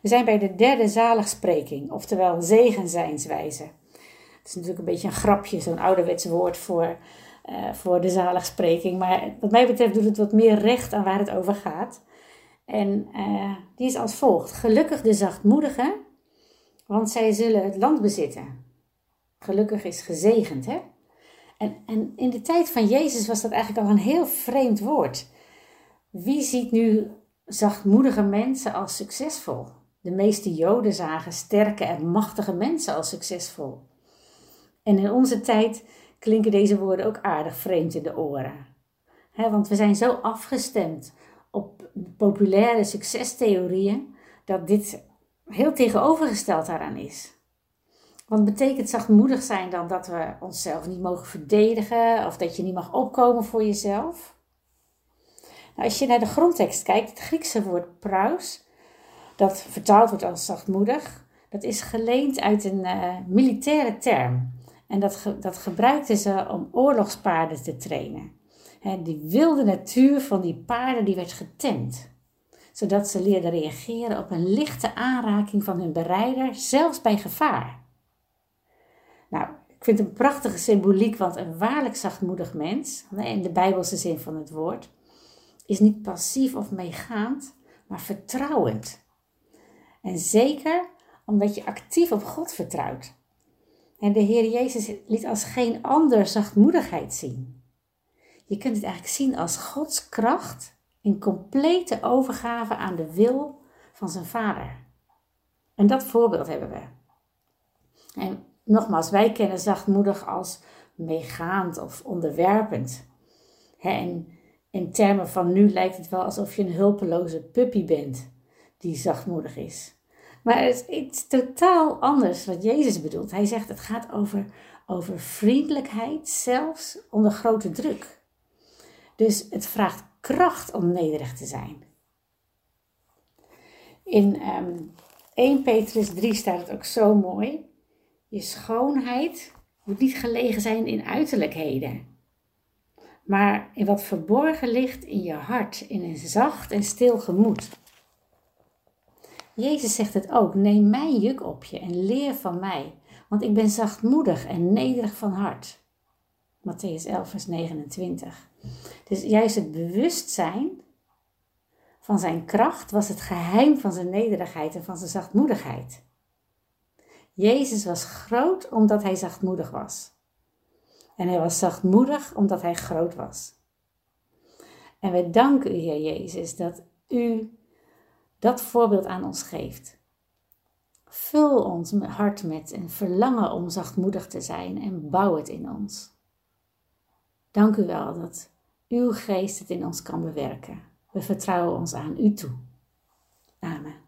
We zijn bij de derde zaligspreking, oftewel zegenzijnswijze. Het is natuurlijk een beetje een grapje, zo'n ouderwets woord voor, uh, voor de zaligspreking. Maar wat mij betreft doet het wat meer recht aan waar het over gaat. En uh, die is als volgt. Gelukkig de zachtmoedigen, want zij zullen het land bezitten. Gelukkig is gezegend, hè? En, en in de tijd van Jezus was dat eigenlijk al een heel vreemd woord. Wie ziet nu zachtmoedige mensen als succesvol? De meeste Joden zagen sterke en machtige mensen als succesvol. En in onze tijd klinken deze woorden ook aardig vreemd in de oren. want we zijn zo afgestemd op populaire succestheorieën dat dit heel tegenovergesteld daaraan is. Want betekent zachtmoedig zijn dan dat we onszelf niet mogen verdedigen of dat je niet mag opkomen voor jezelf? Nou, als je naar de grondtekst kijkt, het Griekse woord praus, dat vertaald wordt als zachtmoedig, dat is geleend uit een uh, militaire term. En dat, dat gebruikten ze om oorlogspaarden te trainen. Die wilde natuur van die paarden die werd getemd. Zodat ze leerden reageren op een lichte aanraking van hun berijder, zelfs bij gevaar. Nou, ik vind het een prachtige symboliek, want een waarlijk zachtmoedig mens, in de Bijbelse zin van het woord, is niet passief of meegaand, maar vertrouwend. En zeker omdat je actief op God vertrouwt. En de Heer Jezus liet als geen ander zachtmoedigheid zien. Je kunt het eigenlijk zien als Gods kracht in complete overgave aan de wil van zijn Vader. En dat voorbeeld hebben we. En nogmaals, wij kennen zachtmoedig als meegaand of onderwerpend. En in termen van nu lijkt het wel alsof je een hulpeloze puppy bent die zachtmoedig is. Maar het is iets totaal anders wat Jezus bedoelt. Hij zegt het gaat over, over vriendelijkheid, zelfs onder grote druk. Dus het vraagt kracht om nederig te zijn. In um, ehm, 1 Petrus 3 staat het ook zo mooi. Je schoonheid moet niet gelegen zijn in uiterlijkheden, maar in wat verborgen ligt in je hart, in een zacht en stil gemoed. Jezus zegt het ook: neem mijn juk op je en leer van mij, want ik ben zachtmoedig en nederig van hart. Matthäus 11, vers 29. Dus juist het bewustzijn van zijn kracht was het geheim van zijn nederigheid en van zijn zachtmoedigheid. Jezus was groot omdat hij zachtmoedig was. En hij was zachtmoedig omdat hij groot was. En we danken u, Heer Jezus, dat u dat voorbeeld aan ons geeft. Vul ons hart met een verlangen om zachtmoedig te zijn en bouw het in ons. Dank u wel dat uw geest het in ons kan bewerken. We vertrouwen ons aan u toe. Amen.